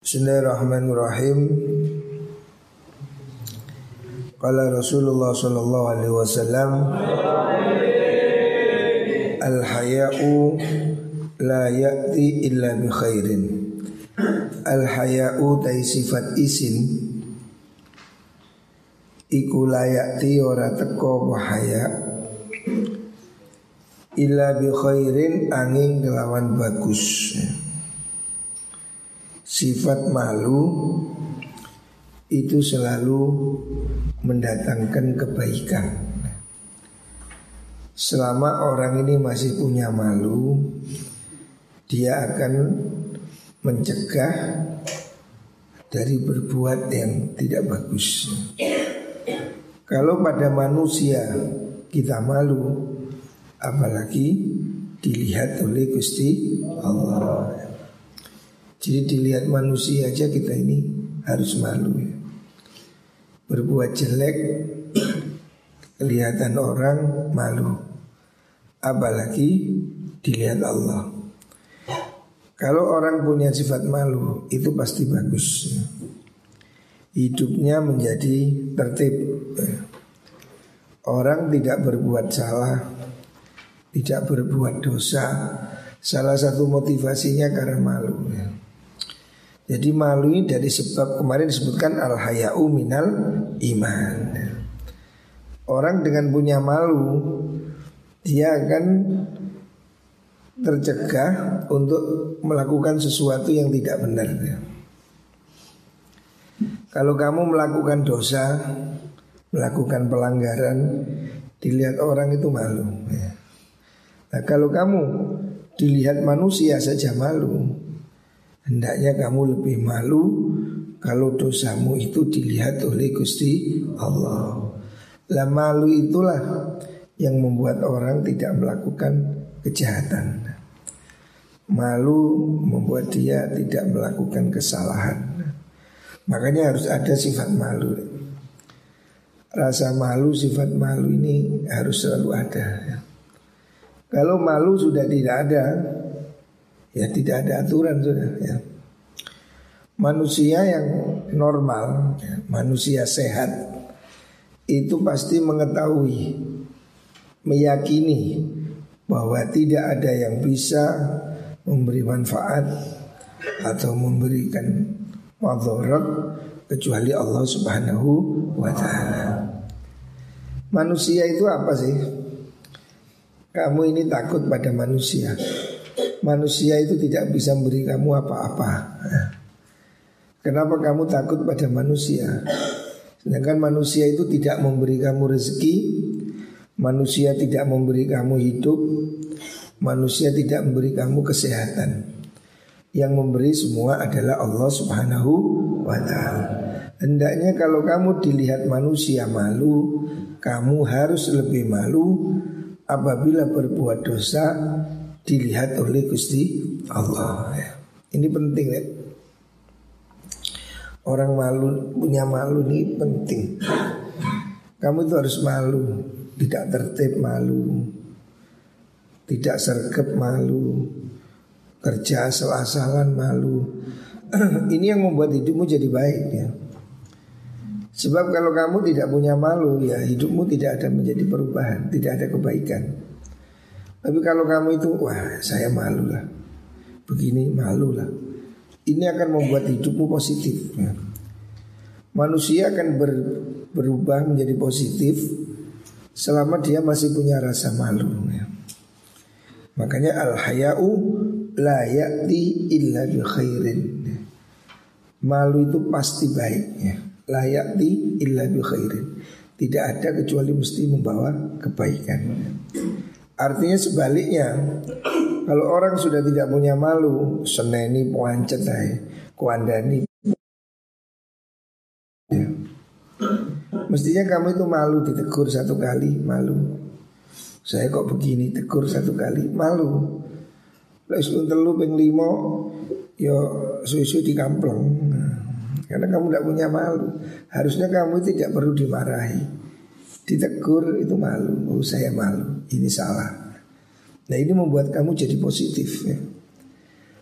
Bismillahirrahmanirrahim. Qala Rasulullah sallallahu alaihi wasallam Al haya'u la ya'ti illa bi khairin. Al haya'u tai sifat isin iku layakti ora teko bahaya illa bi khairin angin kelawan bagus sifat malu itu selalu mendatangkan kebaikan. Selama orang ini masih punya malu, dia akan mencegah dari berbuat yang tidak bagus. Kalau pada manusia kita malu, apalagi dilihat oleh Gusti Allah. Jadi dilihat manusia aja kita ini harus malu ya. Berbuat jelek kelihatan orang malu. Apalagi dilihat Allah. Kalau orang punya sifat malu itu pasti bagus. Hidupnya menjadi tertib. Orang tidak berbuat salah, tidak berbuat dosa. Salah satu motivasinya karena malu. Jadi malu ini dari sebab kemarin disebutkan al hayau minal iman. Orang dengan punya malu dia akan tercegah untuk melakukan sesuatu yang tidak benar. Kalau kamu melakukan dosa, melakukan pelanggaran, dilihat orang itu malu. Nah kalau kamu dilihat manusia saja malu, Hendaknya kamu lebih malu kalau dosamu itu dilihat oleh Gusti Allah. Lah malu itulah yang membuat orang tidak melakukan kejahatan. Malu membuat dia tidak melakukan kesalahan. Makanya harus ada sifat malu. Rasa malu, sifat malu ini harus selalu ada. Kalau malu sudah tidak ada, Ya tidak ada aturan sudah ya. Manusia yang normal, ya, manusia sehat itu pasti mengetahui, meyakini bahwa tidak ada yang bisa memberi manfaat atau memberikan madarat kecuali Allah Subhanahu wa taala. Manusia itu apa sih? Kamu ini takut pada manusia manusia itu tidak bisa memberi kamu apa-apa. Kenapa kamu takut pada manusia? Sedangkan manusia itu tidak memberi kamu rezeki, manusia tidak memberi kamu hidup, manusia tidak memberi kamu kesehatan. Yang memberi semua adalah Allah Subhanahu wa taala. Hendaknya kalau kamu dilihat manusia malu, kamu harus lebih malu apabila berbuat dosa dilihat oleh Gusti Allah. Ini penting ya. Orang malu punya malu ini penting. Kamu itu harus malu, tidak tertib malu, tidak sergap malu, kerja asal-asalan malu. ini yang membuat hidupmu jadi baik ya. Sebab kalau kamu tidak punya malu ya hidupmu tidak ada menjadi perubahan, tidak ada kebaikan. Tapi kalau kamu itu wah saya malu lah Begini malu lah Ini akan membuat hidupmu positif. Manusia akan ber, berubah menjadi positif Selama dia masih punya rasa malu ya. Makanya al-haya'u la ya'ti illa bi khairin. Malu itu pasti baik ya. La ya'ti illa bi khairin Tidak ada kecuali mesti membawa kebaikan ya. Artinya sebaliknya Kalau orang sudah tidak punya malu Seneni puancet ay, Kuandani. Ya. Mestinya kamu itu malu ditegur satu kali Malu. Saya kok begini tegur satu kali Malu. Lalu telu ping limo Yo susu di kamplong Karena kamu tidak punya malu. Harusnya kamu tidak perlu dimarahi. Ditegur itu malu. Oh saya malu. Ini salah Nah ini membuat kamu jadi positif ya.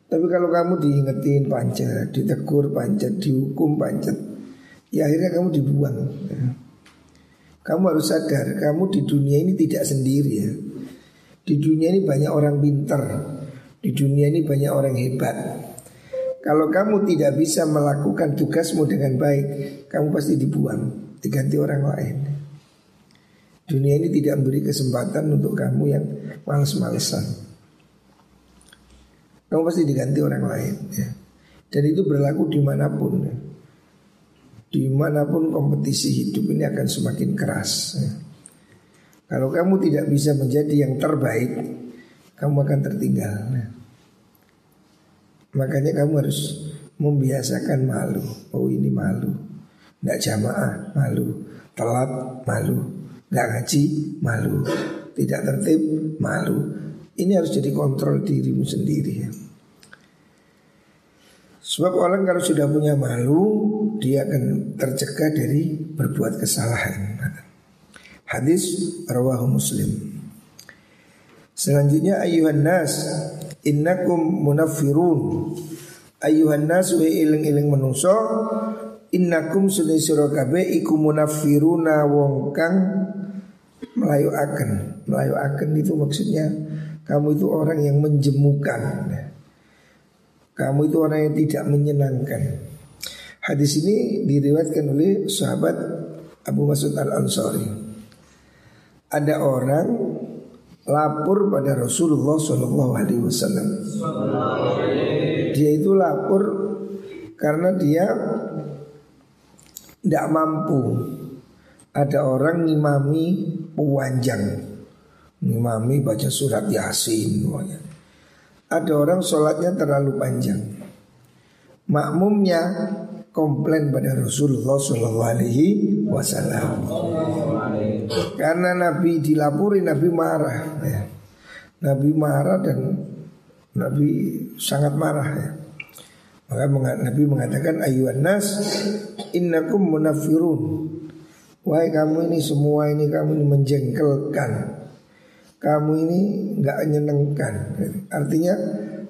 Tapi kalau kamu diingetin pancet, ditegur pancet, dihukum pancet, ya akhirnya kamu dibuang. Kamu harus sadar, kamu di dunia ini tidak sendiri ya. Di dunia ini banyak orang pinter, di dunia ini banyak orang hebat. Kalau kamu tidak bisa melakukan tugasmu dengan baik, kamu pasti dibuang, diganti orang lain. Dunia ini tidak memberi kesempatan untuk kamu yang males-malesan. Kamu pasti diganti orang lain ya. Dan itu berlaku di mana pun ya. Di mana pun kompetisi hidup ini akan semakin keras ya. Kalau kamu tidak bisa menjadi yang terbaik Kamu akan tertinggal ya. Makanya kamu harus membiasakan malu Oh ini malu Tidak jamaah malu Telat malu Tidak ngaji malu. Tidak tertib malu. Ini harus jadi kontrol dirimu sendiri ya. Sebab orang kalau sudah punya malu Dia akan tercegah dari berbuat kesalahan. Hadis rawahu muslim. Selanjutnya ayuhan nas Innakum munafirun Ayuhan nas wa iling-iling menungso Innakum sunni surakabe Iku munafiruna wong kang Melayu akan Melayu akan itu maksudnya kamu itu orang yang menjemukan Kamu itu orang yang tidak menyenangkan Hadis ini diriwayatkan oleh sahabat Abu Mas'ud al-Ansari Ada orang lapor pada Rasulullah Shallallahu Alaihi Wasallam. Dia itu lapor karena dia tidak mampu. Ada orang ngimami pewanjang Ngimami baca surat Yasin semuanya. Ada orang sholatnya terlalu panjang. Makmumnya komplain pada Rasulullah Shallallahu Alaihi Wasallam. Karena Nabi dilapuri Nabi marah ya. Nabi marah dan Nabi sangat marah ya. Maka Nabi mengatakan ayuhan nas innakum munafirun. Wahai kamu ini semua ini kamu ini menjengkelkan kamu ini nggak menyenangkan. Artinya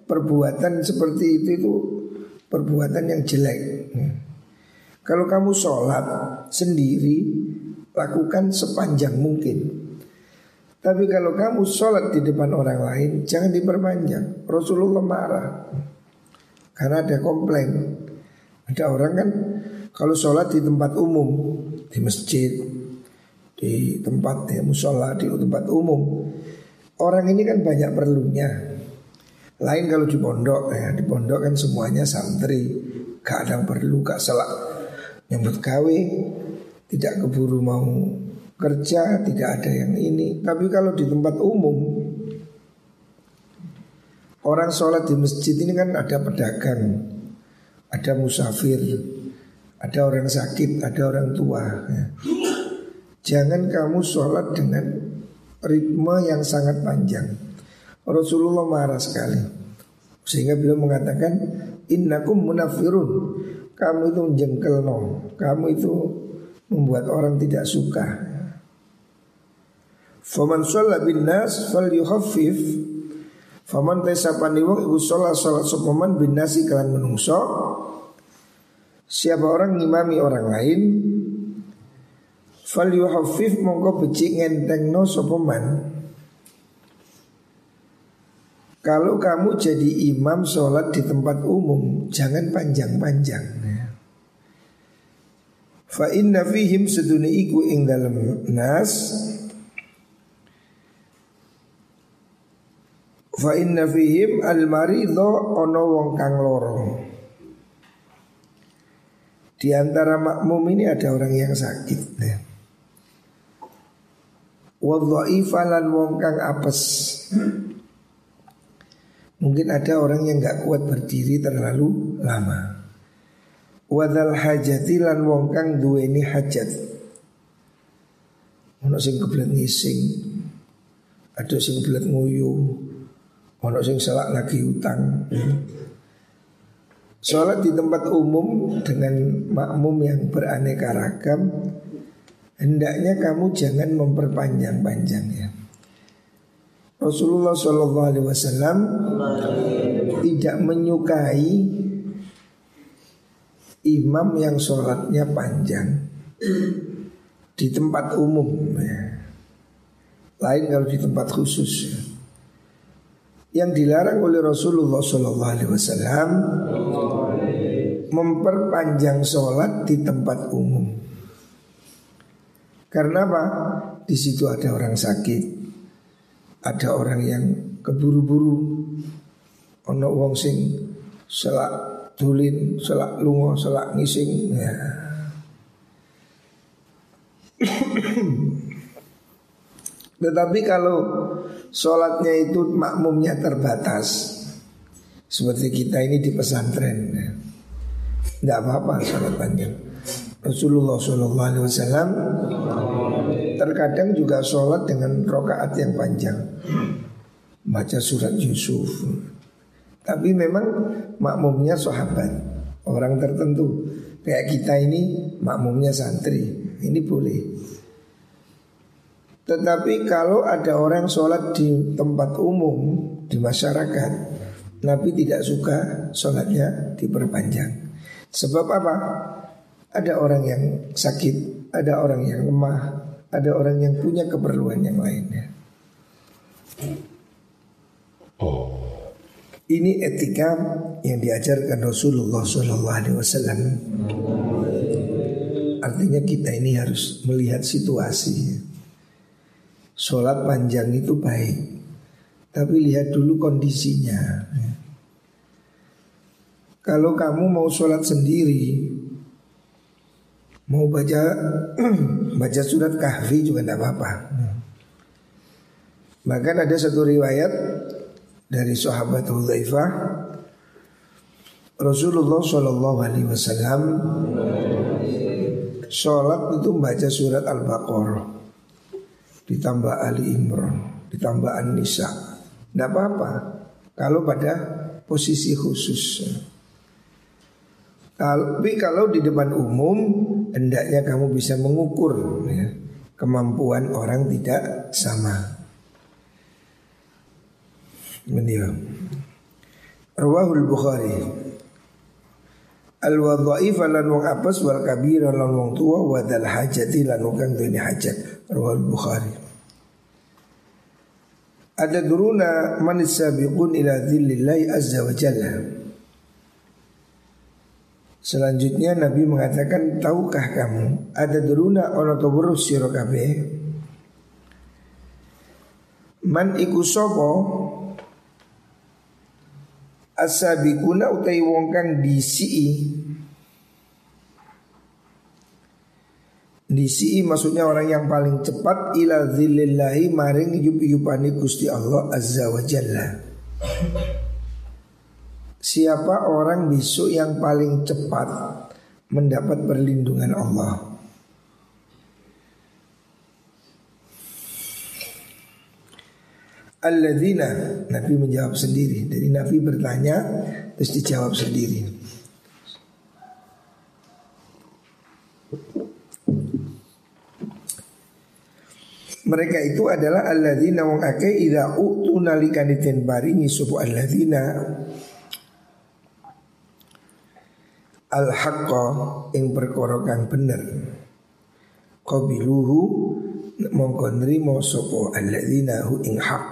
perbuatan seperti itu itu perbuatan yang jelek. Kalau kamu sholat sendiri lakukan sepanjang mungkin. Tapi kalau kamu sholat di depan orang lain jangan diperpanjang. Rasulullah marah karena ada komplain. Ada orang kan kalau sholat di tempat umum di masjid di tempat ya musola di tempat umum. Orang ini kan banyak perlunya. Lain kalau di pondok ya, di pondok kan semuanya santri, gak ada perlu, gak selak nyambut kawe, tidak keburu mau kerja, tidak ada yang ini. Tapi kalau di tempat umum, orang sholat di masjid ini kan ada pedagang, ada musafir, ada orang sakit, ada orang tua. Ya. Jangan kamu sholat dengan ritme yang sangat panjang. Rasulullah marah sekali. Sehingga beliau mengatakan innakum munafirun. Kamu itu jengkel no. Kamu itu membuat orang tidak suka. Faman sholat bin nas fal yuhaffif. Faman tesapani wong iku sholat sholat sopaman bin nasi kalian menungso. Siapa orang ngimami orang lain Fal yuhafif mongko becik ngentengno sopeman Kalau kamu jadi imam sholat di tempat umum Jangan panjang-panjang. Fa inna fihim seduni iku ing dalam nas. Fa inna fihim al maridho ono wong kang loro Di antara makmum ini ada orang yang sakit ya. Wadha'ifa lan wong kang apes. Mungkin ada orang yang gak kuat berdiri terlalu lama. Wadal hajati lan wong kang duweni hajat. Ono sing kebelet ngising Ada sing kebelet nguyu Ono sing selak lagi utang Sholat di tempat umum dengan makmum yang beraneka ragam Hendaknya kamu jangan memperpanjang-panjang ya Rasulullah Shallallahu Alaihi Wasallam tidak menyukai imam yang sholatnya panjang di tempat umum. Lain kalau di tempat khusus ya. Yang dilarang oleh Rasulullah Shallallahu Alaihi Wasallam memperpanjang sholat di tempat umum. Karena apa? Di situ ada orang sakit, ada orang yang keburu-buru, ono wong sing selak tulin, selak lungo, selak ngising. Ya. Tetapi kalau sholatnya itu makmumnya terbatas Seperti kita ini di pesantren Tidak apa-apa sholat panjang. Rasulullah SAW Terkadang juga sholat dengan rokaat yang panjang. Baca surat Yusuf. Tapi memang makmumnya sahabat. Orang tertentu. Kayak kita ini makmumnya santri. Ini boleh tetapi kalau ada orang sholat di tempat umum di masyarakat, Nabi tidak suka sholatnya diperpanjang. Sebab apa? Ada orang yang sakit, ada orang yang lemah, ada orang yang punya keperluan yang lainnya. Oh. Ini etika yang diajarkan Rasulullah SAW. Artinya kita ini harus melihat situasi. Sholat panjang itu baik. Tapi lihat dulu kondisinya. Kalau kamu mau sholat sendiri Mau baca baca surat kahfi juga tidak apa-apa. Bahkan ada satu riwayat dari sahabat Hudzaifah Rasulullah Shallallahu Alaihi Wasallam sholat itu membaca surat Al-Baqarah ditambah Ali Imran, ditambah An-Nisa. Tidak apa-apa kalau pada posisi khusus. Tapi kalau di depan umum hendaknya kamu bisa mengukur ya, kemampuan orang tidak sama. Menilai. Rawahul Bukhari. Al wadhaif lan wong apes wal kabir lan wong tua wa dal hajati lan wong kang duwe hajat. Rawahul Bukhari. Ada duruna man sabiqun ila dhillillahi azza wa jalla. Selanjutnya Nabi mengatakan tahukah kamu ada duruna ono to weruh sira Man iku sapa Asabikuna utai wong kang disi Disi maksudnya orang yang paling cepat ila zillillahi maring yup-yupani Gusti Allah Azza wa Jalla. Siapa orang besok yang paling cepat mendapat perlindungan Allah? Alladzina. Nabi menjawab sendiri. Jadi Nabi bertanya Terus dijawab sendiri. Mereka itu adalah alladzina wong akeh utu nalikane den paringi sapa alladzina. Al haqqa ing perkara kang bener. Qabiluhu mongko nrimo sapa alladzina hu ing haq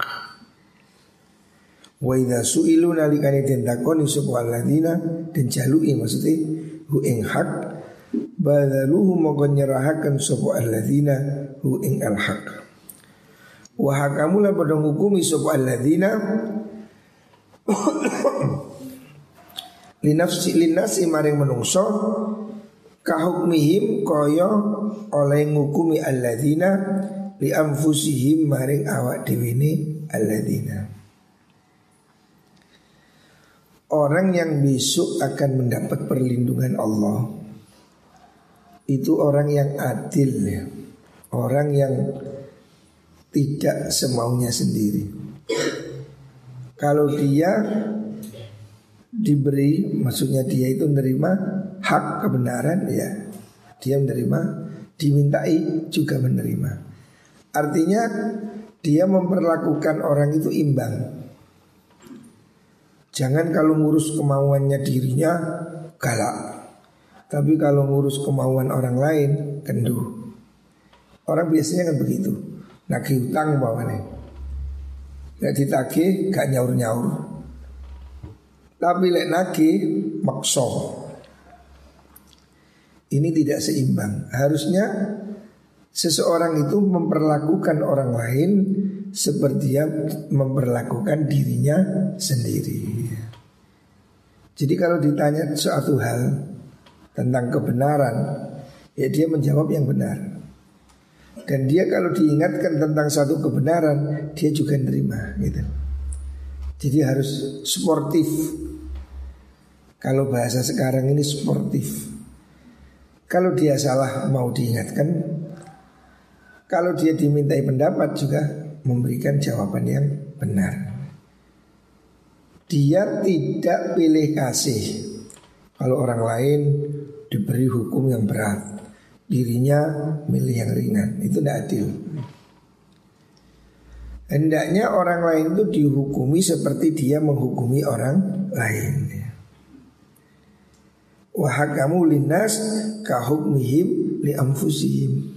wa idza suilu nalikane den takoni sapa alladzina den jaluki maksudnya hu ing haq badaluhu mongko nyerahaken sapa alladzina hu ing al haq Wahakamu lah pada hukumi sopa alladzina linafsi linasi maring menungso kahukmihim koyo oleh ngukumi alladzina li anfusihim maring awak diwini alladzina. Orang yang besok akan mendapat perlindungan Allah. Itu orang yang adil ya. Orang yang tidak semaunya sendiri. Kalau dia diberi, maksudnya dia itu menerima hak kebenaran, ya dia menerima, dimintai juga menerima. Artinya Dia memperlakukan orang itu imbang. Jangan kalau ngurus kemauannya dirinya galak. Tapi kalau ngurus kemauan orang lain kendu. Orang biasanya kan begitu. Nagih utang bawahnya. Gak ditagih gak nyaur-nyaur. Tapi lek nagih makso. Ini tidak seimbang. Harusnya seseorang itu memperlakukan orang lain seperti dia memperlakukan dirinya sendiri. Jadi kalau ditanya suatu hal tentang kebenaran, ya dia menjawab yang benar. Dan dia kalau diingatkan tentang satu kebenaran, dia juga nerima gitu. Jadi harus sportif. Kalau bahasa sekarang ini sportif. Kalau dia salah mau diingatkan, kalau dia dimintai pendapat juga memberikan jawaban yang benar. Dia tidak pilih kasih. Kalau orang lain diberi hukum yang berat, dirinya milih yang ringan, itu tidak adil. Hendaknya orang lain itu dihukumi seperti dia menghukumi orang lain. Wahakamu linas kahukmihim li amfusihim.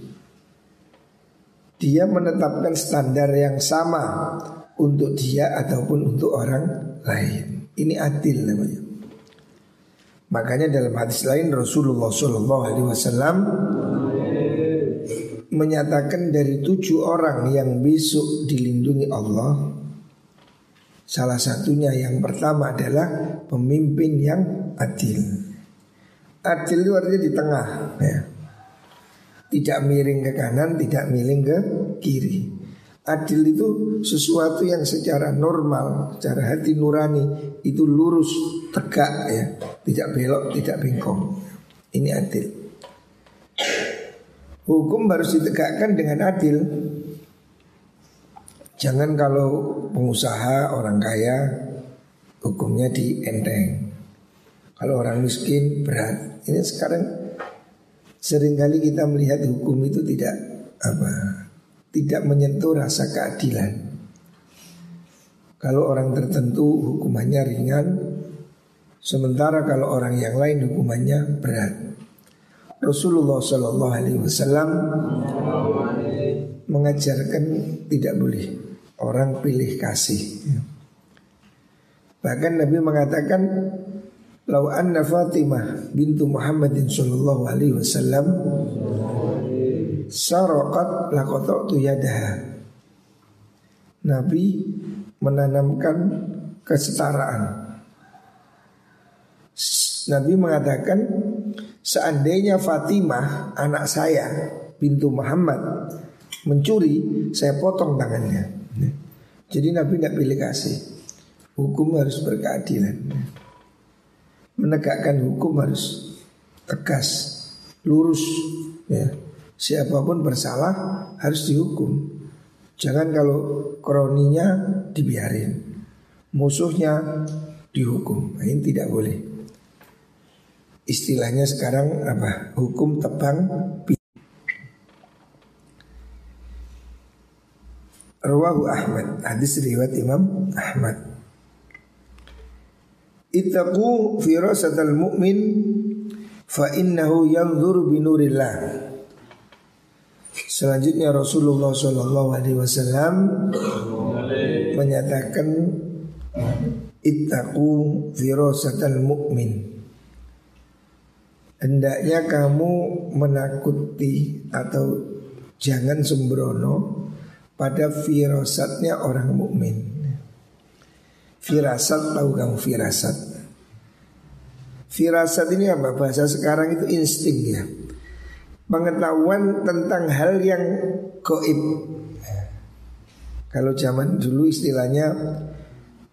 Dia menetapkan standar yang sama untuk dia ataupun untuk orang lain. Ini adil namanya. Makanya dalam hadis lain Rasulullah Shallallahu Alaihi Wasallam menyatakan dari tujuh orang yang besok dilindungi Allah Salah satunya yang pertama adalah pemimpin yang adil Adil itu artinya di tengah ya. Tidak miring ke kanan, tidak miring ke kiri Adil itu sesuatu yang secara normal, secara hati nurani Itu lurus, tegak ya Tidak belok, tidak bengkong Ini adil Hukum harus ditegakkan dengan adil. Jangan kalau pengusaha orang kaya hukumnya dienteng. Kalau orang miskin berat. Ini sekarang sering kali kita melihat hukum itu tidak apa tidak menyentuh rasa keadilan. Kalau orang tertentu hukumannya ringan, sementara kalau orang yang lain hukumannya berat. Rasulullah Shallallahu Alaihi Wasallam mengajarkan tidak boleh orang pilih kasih. Bahkan Nabi mengatakan, "Lau anna Fatimah bintu Muhammadin Shallallahu Alaihi Wasallam saraqat tu yadaha." Nabi menanamkan kesetaraan. Nabi mengatakan Seandainya Fatimah anak saya pintu Muhammad mencuri, saya potong tangannya. Jadi Nabi tidak pilih kasih. Hukum harus berkeadilan. Menegakkan hukum harus tegas, lurus. Ya. Siapa pun bersalah harus dihukum. Jangan kalau kroninya dibiarin, musuhnya dihukum. Nah, ini tidak boleh istilahnya sekarang apa? Hukum tebang Rawahu Ahmad Hadis riwayat Imam Ahmad Ittaqu firasatal mu'min Fa innahu yanzur binurillah Selanjutnya Rasulullah Shallallahu Alaihi Wasallam menyatakan ittaqu firasatal mu'min Hendaknya kamu menakuti atau jangan sembrono pada firasatnya orang mukmin. Firasat tahu kamu firasat. Firasat ini apa? Bahasa sekarang itu insting ya. Pengetahuan tentang hal yang goib. Kalau zaman dulu istilahnya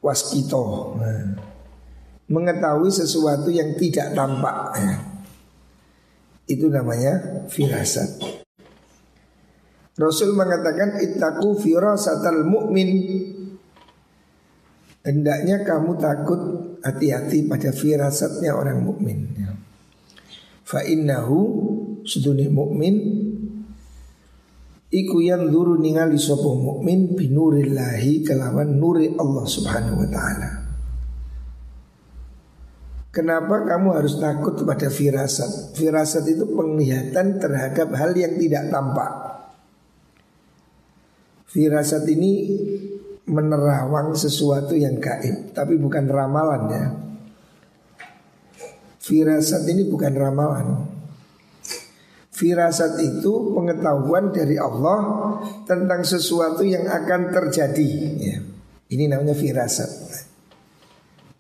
waskito. Nah, mengetahui sesuatu yang tidak tampak. Ya. Itu namanya firasat. Rasul mengatakan ittaqu firasatal mu'min. Hendaknya kamu takut hati-hati pada firasatnya orang mukmin. Fa innahu suduni mukmin Iku yang duru ningali sopo mukmin binurillahi kelawan nuri Allah subhanahu wa ta'ala Kenapa kamu harus takut pada firasat? Firasat itu penglihatan terhadap hal yang tidak tampak Firasat ini menerawang sesuatu yang gaib Tapi bukan ramalan ya Firasat ini bukan ramalan Firasat itu pengetahuan dari Allah tentang sesuatu yang akan terjadi. Ya. Ini namanya firasat.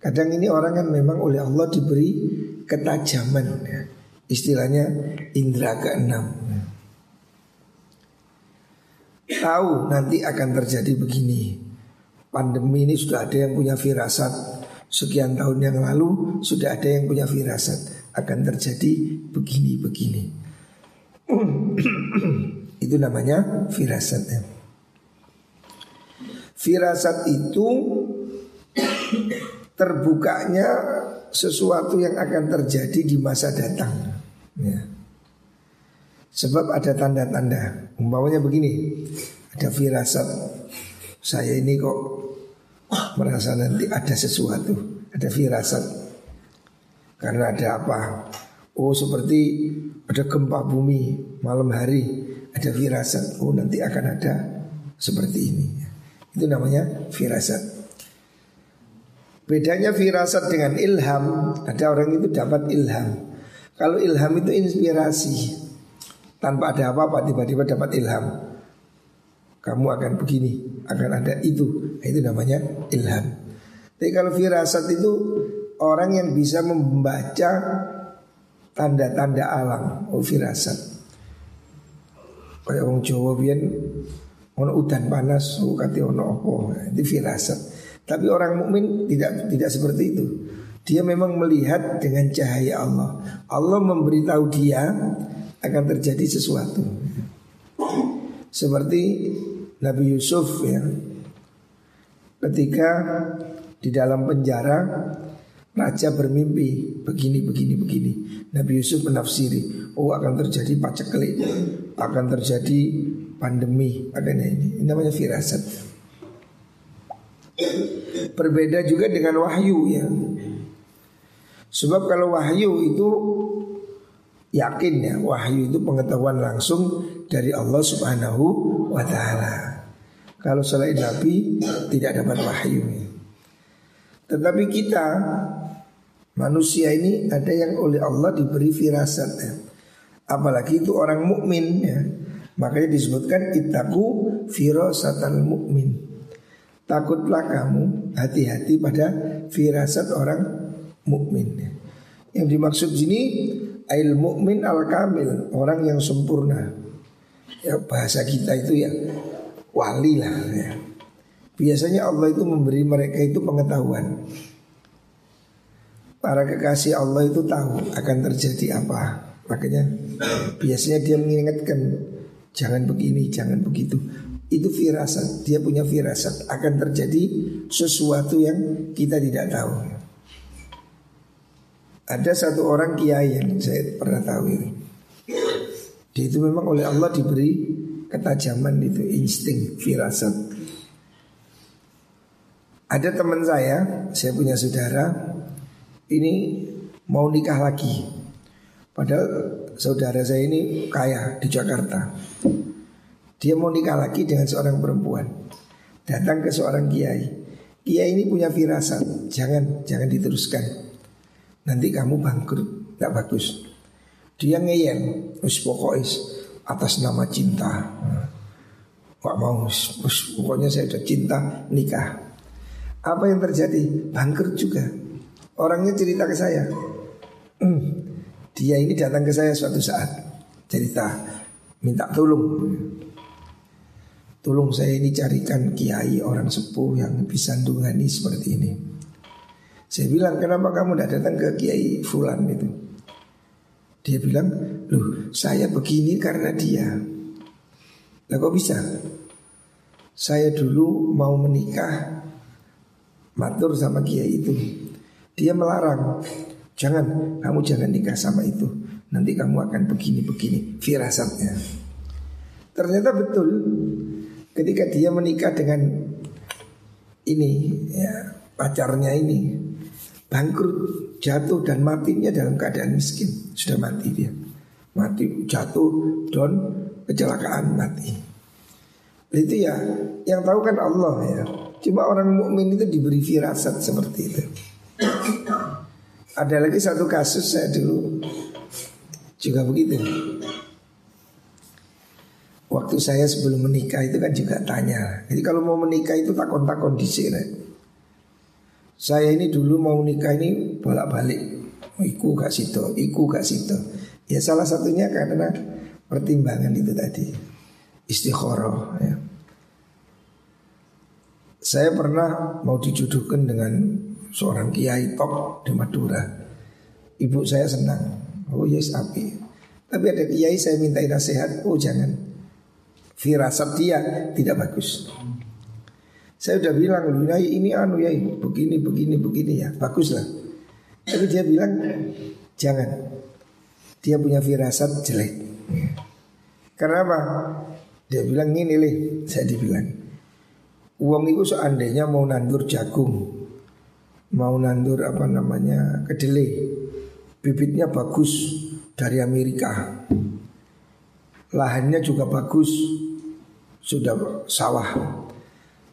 Kadang ini orang kan memang oleh Allah diberi ketajaman. Ya. Istilahnya indera keenam. Ya. Tahu nanti akan terjadi begini. Pandemi ini sudah ada yang punya firasat. Sekian tahun yang lalu sudah ada yang punya firasat akan terjadi begini-begini. itu namanya firasat ya. Firasat itu terbukanya sesuatu yang akan terjadi di masa datang. Ya. Sebab ada tanda-tanda. Umpamanya begini, ada firasat. Saya ini kok merasa nanti ada sesuatu, ada firasat. Karena ada apa? Oh seperti ada gempa bumi malam hari, ada firasat. Oh nanti akan ada seperti ini. Itu namanya firasat. Bedanya firasat dengan ilham, ada orang itu dapat ilham. Kalau ilham itu inspirasi, tanpa ada apa-apa tiba-tiba dapat ilham. Kamu akan begini, akan ada itu. Itu namanya ilham. Tapi kalau firasat itu orang yang bisa membaca tanda-tanda alam. Oh firasat. Kayak orang Jawa biyen ono udan panas oh ono apa. Itu firasat. Tapi orang mukmin tidak tidak seperti itu. Dia memang melihat dengan cahaya Allah. Allah memberitahu dia akan terjadi sesuatu. Seperti Nabi Yusuf ya ketika di dalam penjara Raja bermimpi begini, begini, begini. Nabi Yusuf menafsiri, oh akan terjadi paceklik, akan terjadi pandemi, adanya ini. Ini namanya firasat. Berbeda juga dengan wahyu ya. Sebab kalau wahyu itu yakin ya, wahyu itu pengetahuan langsung dari Allah Subhanahu wa taala. Kalau selain Nabi tidak dapat wahyu. Tetapi kita Manusia ini ada yang oleh Allah diberi firasat ya. Apalagi itu orang mukmin ya. Makanya disebutkan itaku firasatan mukmin. Takutlah kamu hati-hati pada firasat orang mukmin ya. Yang dimaksud sini ail mukmin al kamil, orang yang sempurna. Ya bahasa kita itu ya wali lah ya. Biasanya Allah itu memberi mereka itu pengetahuan. Para kekasih Allah itu tahu akan terjadi apa. Makanya biasanya dia mengingatkan Jangan begini, jangan begitu. Itu firasat, dia punya firasat. Akan terjadi sesuatu yang kita tidak tahu. Ada satu orang kiai yang saya pernah tahu ini Dia itu memang oleh Allah diberi ketajaman itu insting firasat Ada teman saya, saya punya saudara ini mau nikah lagi. Padahal saudara saya ini kaya di Jakarta. Dia mau nikah lagi dengan seorang perempuan. Datang ke seorang kiai. Kiai ini punya firasat, jangan jangan diteruskan. Nanti kamu bangkrut, tidak bagus. Dia ngeyel, us pokoknya atas nama cinta. Pak mau, pokoknya saya sudah cinta nikah. Apa yang terjadi? Bangkrut juga. Orangnya cerita ke saya hmm, Dia ini datang ke saya suatu saat Cerita Minta tolong Tolong saya ini carikan kiai orang sepuh yang bisa dungani seperti ini Saya bilang kenapa kamu tidak datang ke kiai fulan itu Dia bilang Loh saya begini karena dia. Lah kok bisa? Saya dulu mau menikah Matur sama kiai itu. Dia melarang Jangan, kamu jangan nikah sama itu. Nanti kamu akan begini-begini. Firasatnya. Ternyata betul ketika dia menikah dengan ini ya pacarnya ini bangkrut jatuh dan matinya dalam keadaan miskin. Sudah mati dia. Mati jatuh dan kecelakaan mati. Itu ya yang tahu kan Allah ya. Cuma orang mukmin itu diberi firasat seperti itu. Ada lagi satu kasus saya dulu. Juga begitu. Waktu saya sebelum menikah itu kan juga tanya. Jadi kalau mau menikah itu takon-takon di sini Saya ini dulu mau menikah ini bolak-balik. Iku gak situ, iku gak situ Ya salah satunya karena pertimbangan itu tadi. Istikharah ya. Saya pernah mau dijodohkan dengan seorang kiai top di Madura. Ibu saya senang. Oh yes api Tapi ada kiai saya minta nasihat. Oh jangan. Firasat dia tidak bagus. Saya udah bilang lu ini anu ya begini begini begini ya bagus lah. Tapi dia bilang jangan. Dia punya firasat jelek. Karena apa? Dia bilang ini lih, saya dibilang. Uang itu seandainya mau nandur jagung, mau nandur apa namanya kedelai, bibitnya bagus dari Amerika, lahannya juga bagus, sudah sawah.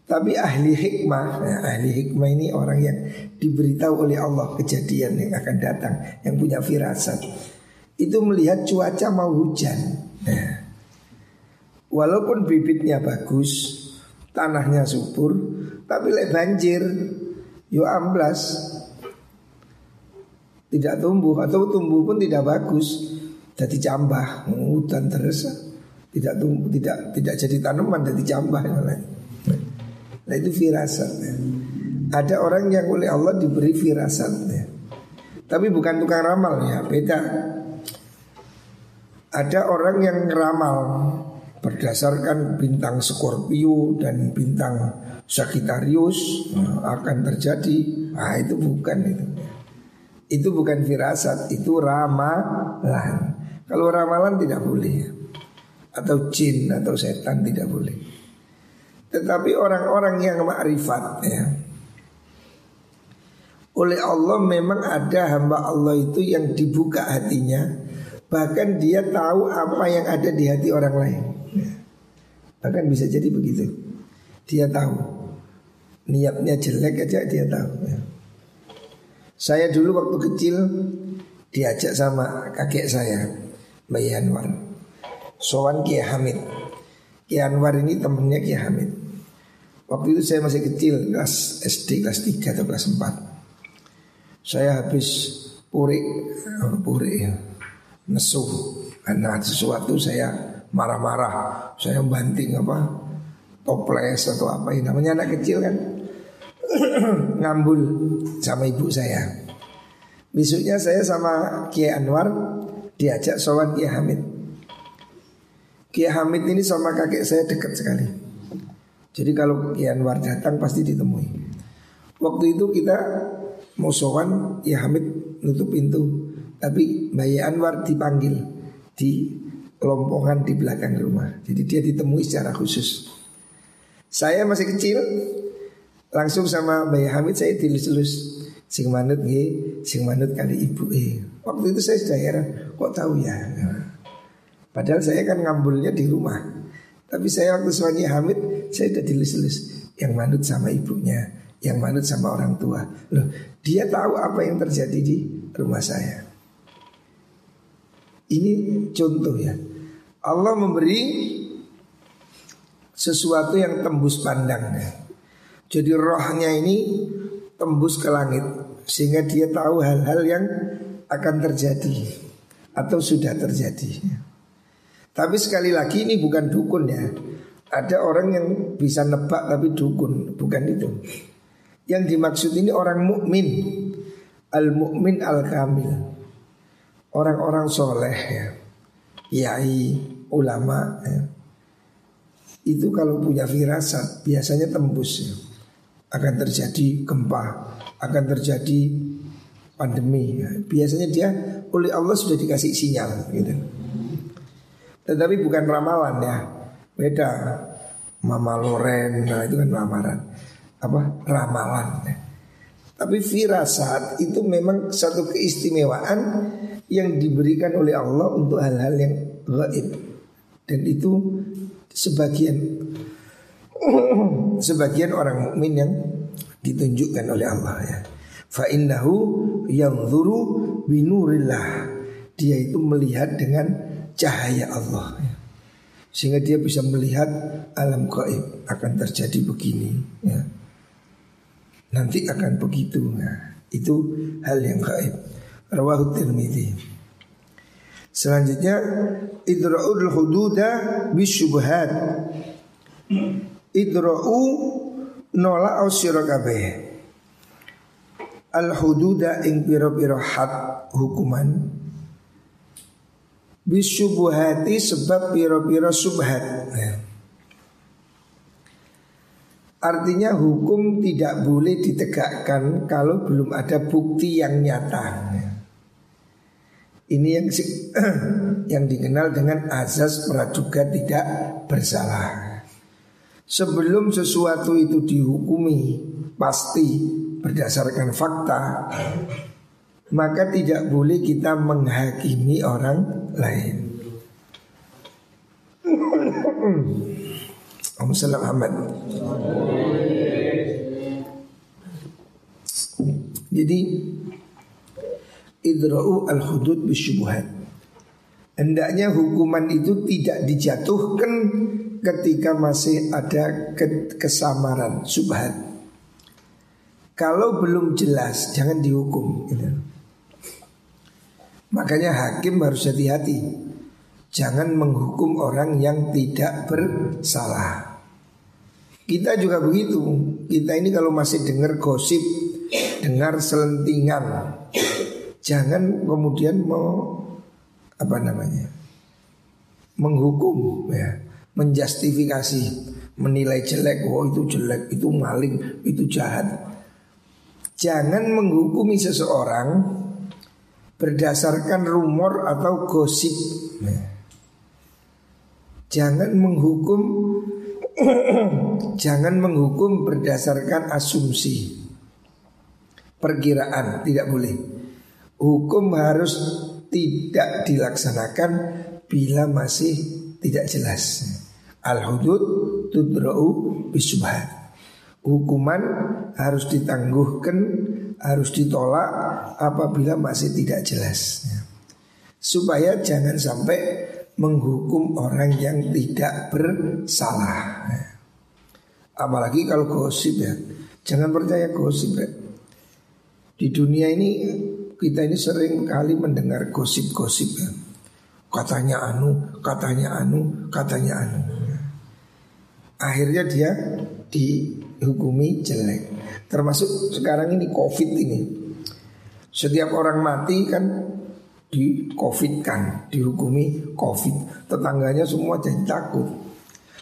Tapi ahli hikmah, ya, ahli hikmah ini orang yang diberitahu oleh Allah kejadian yang akan datang, yang punya firasat. Itu melihat cuaca mau hujan. Nah, walaupun bibitnya bagus, tanahnya subur, tapi lek banjir, yo amblas, tidak tumbuh atau tumbuh pun tidak bagus, jadi cambah, hutan terus tidak tidak tidak jadi tanaman jadi jambah Nah itu firasat ya. Ada orang yang oleh Allah diberi firasat ya. Tapi bukan tukang ramal ya, beda. Ada orang yang ramal berdasarkan bintang Scorpio dan bintang Sagittarius nah, akan terjadi. Ah itu bukan itu. Itu bukan firasat, itu ramalan. Kalau ramalan tidak boleh ya atau jin atau setan tidak boleh. Tetapi orang-orang yang makrifat ya. Oleh Allah memang ada hamba Allah itu yang dibuka hatinya. Bahkan dia tahu apa yang ada di hati orang lain. Ya. Bahkan bisa jadi begitu. Dia tahu. Niatnya jelek aja dia tahu ya. Saya dulu waktu kecil Diajak sama kakek saya Mbak Yanwar. Sowan Kiai Hamid. Kiai Anwar ini temennya Kiai Hamid Waktu itu saya masih kecil Kelas SD kelas 3 atau kelas 4 Saya habis puri Puri ya Nesuh Karena sesuatu saya marah-marah Saya banting apa Toples atau apa ini. Namanya anak kecil kan Ngambul sama ibu saya. Besoknya saya sama Kiai Anwar Diajak sowan Kiai Hamid. Kiai Hamid ini sama kakek saya dekat sekali. Jadi kalau Kiai Anwar datang pasti ditemui. Waktu itu kita mau sowan Kiai Hamid nutup pintu, tapi Mbak Anwar dipanggil di kelompongan di belakang rumah. Jadi dia ditemui secara khusus. Saya masih kecil, langsung sama Mbak Hamid saya dilus-lus sing manut nggih, sing manut kali ibu eh. Waktu itu saya sudah heran, kok tahu ya? Padahal saya kan ngambulnya di rumah. Tapi saya waktu suami Hamid, saya udah dilus-lus. Yang manut sama ibunya, yang manut sama orang tua. Loh, dia tahu apa yang terjadi di rumah saya. Ini contoh ya. Allah memberi sesuatu yang tembus pandangnya. Jadi rohnya ini tembus ke langit sehingga dia tahu hal-hal yang akan terjadi atau sudah terjadi. Tapi sekali lagi ini bukan dukun ya. Ada orang yang bisa nebak tapi dukun, bukan itu. Yang dimaksud ini orang mukmin, al mukmin al kamil, orang-orang soleh ya, kiai, ulama ya. Itu kalau punya firasat biasanya tembus ya. Akan terjadi gempa, akan terjadi pandemi. Ya. Biasanya dia oleh Allah sudah dikasih sinyal gitu. Tetapi bukan ramalan ya Beda Mama Loren, nah itu kan lamaran Apa? Ramalan ya. Tapi firasat itu memang satu keistimewaan yang diberikan oleh Allah untuk hal-hal yang gaib. Dan itu sebagian sebagian orang mukmin yang ditunjukkan oleh Allah ya. Fa innahu yanzuru binurillah. Dia itu melihat dengan cahaya Allah ya. Sehingga dia bisa melihat alam gaib akan terjadi begini ya. Nanti akan begitu. Nah, itu hal yang gaib. Rawahu Tirmidzi. Selanjutnya idra'ul hududa bisyubhat. Idra'u nola au kabeh. Al hududa ing piro-piro had hukuman bisyubuhati sebab piro-piro subhat. Nah. Artinya hukum tidak boleh ditegakkan kalau belum ada bukti yang nyata. Ini yang yang dikenal dengan azas praduga tidak bersalah. Sebelum sesuatu itu dihukumi pasti berdasarkan fakta, maka tidak boleh kita menghakimi orang lain. Allahumma Ahmad. Jadi idra'u al-hudud bisyubuhat. Hendaknya hukuman itu tidak dijatuhkan ketika masih ada kesamaran subhat. Kalau belum jelas jangan dihukum gitu. Makanya hakim harus hati-hati. Jangan menghukum orang yang tidak bersalah. Kita juga begitu. Kita ini kalau masih dengar gosip Dengar selentingan Jangan kemudian mau Apa namanya Menghukum ya. Menjustifikasi Menilai jelek Oh itu jelek, itu maling, itu jahat. Jangan menghukumi seseorang Berdasarkan rumor atau gosip. Ya. Jangan menghukum Jangan menghukum berdasarkan asumsi. Perkiraan tidak boleh. Hukum harus tidak dilaksanakan Bila masih tidak jelas. Al-hudud tudra'u bisubhat. Hukuman harus ditangguhkan Harus ditolak apabila masih tidak jelas Supaya jangan sampai menghukum orang yang tidak bersalah. Apalagi kalau gosip ya. Jangan percaya gosip ya. Di dunia ini kita ini sering kali mendengar gosip-gosip ya. Katanya anu, katanya anu, katanya anu. Akhirnya dia dihukumi jelek. Termasuk sekarang ini Covid ini. Setiap orang mati kan di covid kan dihukumi covid tetangganya semua jadi takut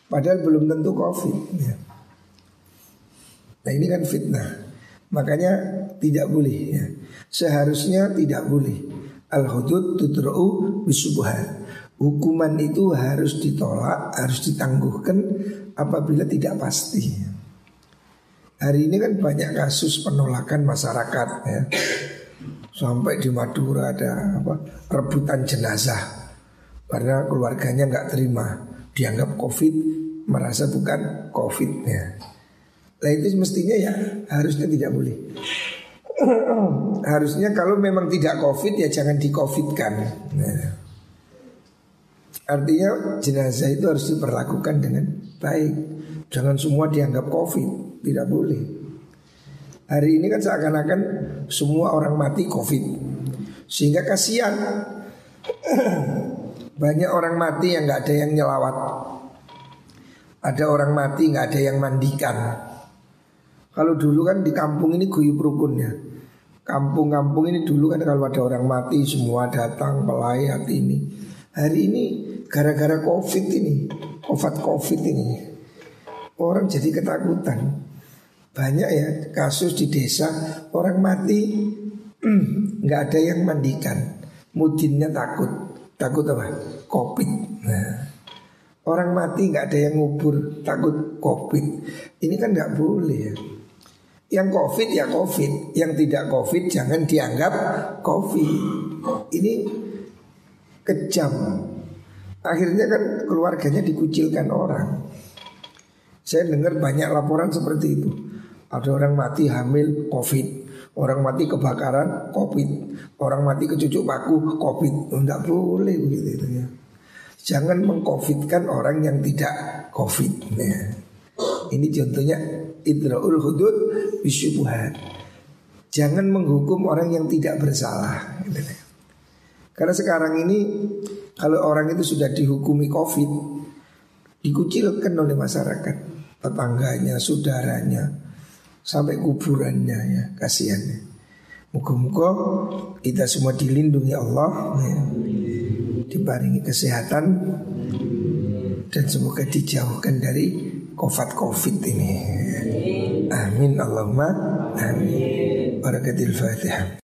padahal belum tentu covid ya. nah ini kan fitnah makanya tidak boleh ya. seharusnya tidak boleh al hudud tudra'u bisubuhat hukuman itu harus ditolak harus ditangguhkan apabila tidak pasti hari ini kan banyak kasus penolakan masyarakat ya Sampai di Madura ada apa rebutan jenazah karena keluarganya nggak terima dianggap COVID merasa bukan COVID ya. Nah itu mestinya ya harusnya tidak boleh. harusnya kalau memang tidak COVID ya jangan di COVIDkan. Nah. Artinya jenazah itu harus diperlakukan dengan baik. Jangan semua dianggap COVID, tidak boleh. Hari ini kan seakan-akan semua orang mati covid. Sehingga kasihan. Banyak orang mati yang nggak ada yang nyelawat. Ada orang mati nggak ada yang mandikan. Kalau dulu kan di kampung ini guyup rukunnya Kampung-kampung ini dulu kan kalau ada orang mati semua datang pelayat ini. Hari ini gara-gara covid ini Covid covid ini Orang jadi ketakutan banyak ya kasus di desa orang mati nggak ada yang mandikan, mudinnya takut, takut apa? Covid. Nah, Orang mati nggak ada yang ngubur takut covid. Ini kan nggak boleh ya. Yang covid ya covid, yang tidak covid jangan dianggap covid. Ini kejam. Akhirnya kan keluarganya dikucilkan orang. Saya dengar banyak laporan seperti itu. Ada orang mati hamil covid, orang mati kebakaran covid, orang mati kecucuk paku covid. Enggak boleh begitu ya. Jangan mengcovidkan orang yang tidak covid. Nah, ini contohnya idraul hudud bisyubuhat. Jangan menghukum orang yang tidak bersalah. Karena sekarang ini kalau orang itu sudah dihukumi covid, dikucilkan oleh masyarakat, tetangganya, saudaranya, sampai kuburannya ya, kasihannya. Muka-muka kita semua dilindungi Allah. Ya dibaringi kesehatan dan semoga dijauhkan dari covid-covid ini. Amin Allahumma amin. Barakatil Fatihah.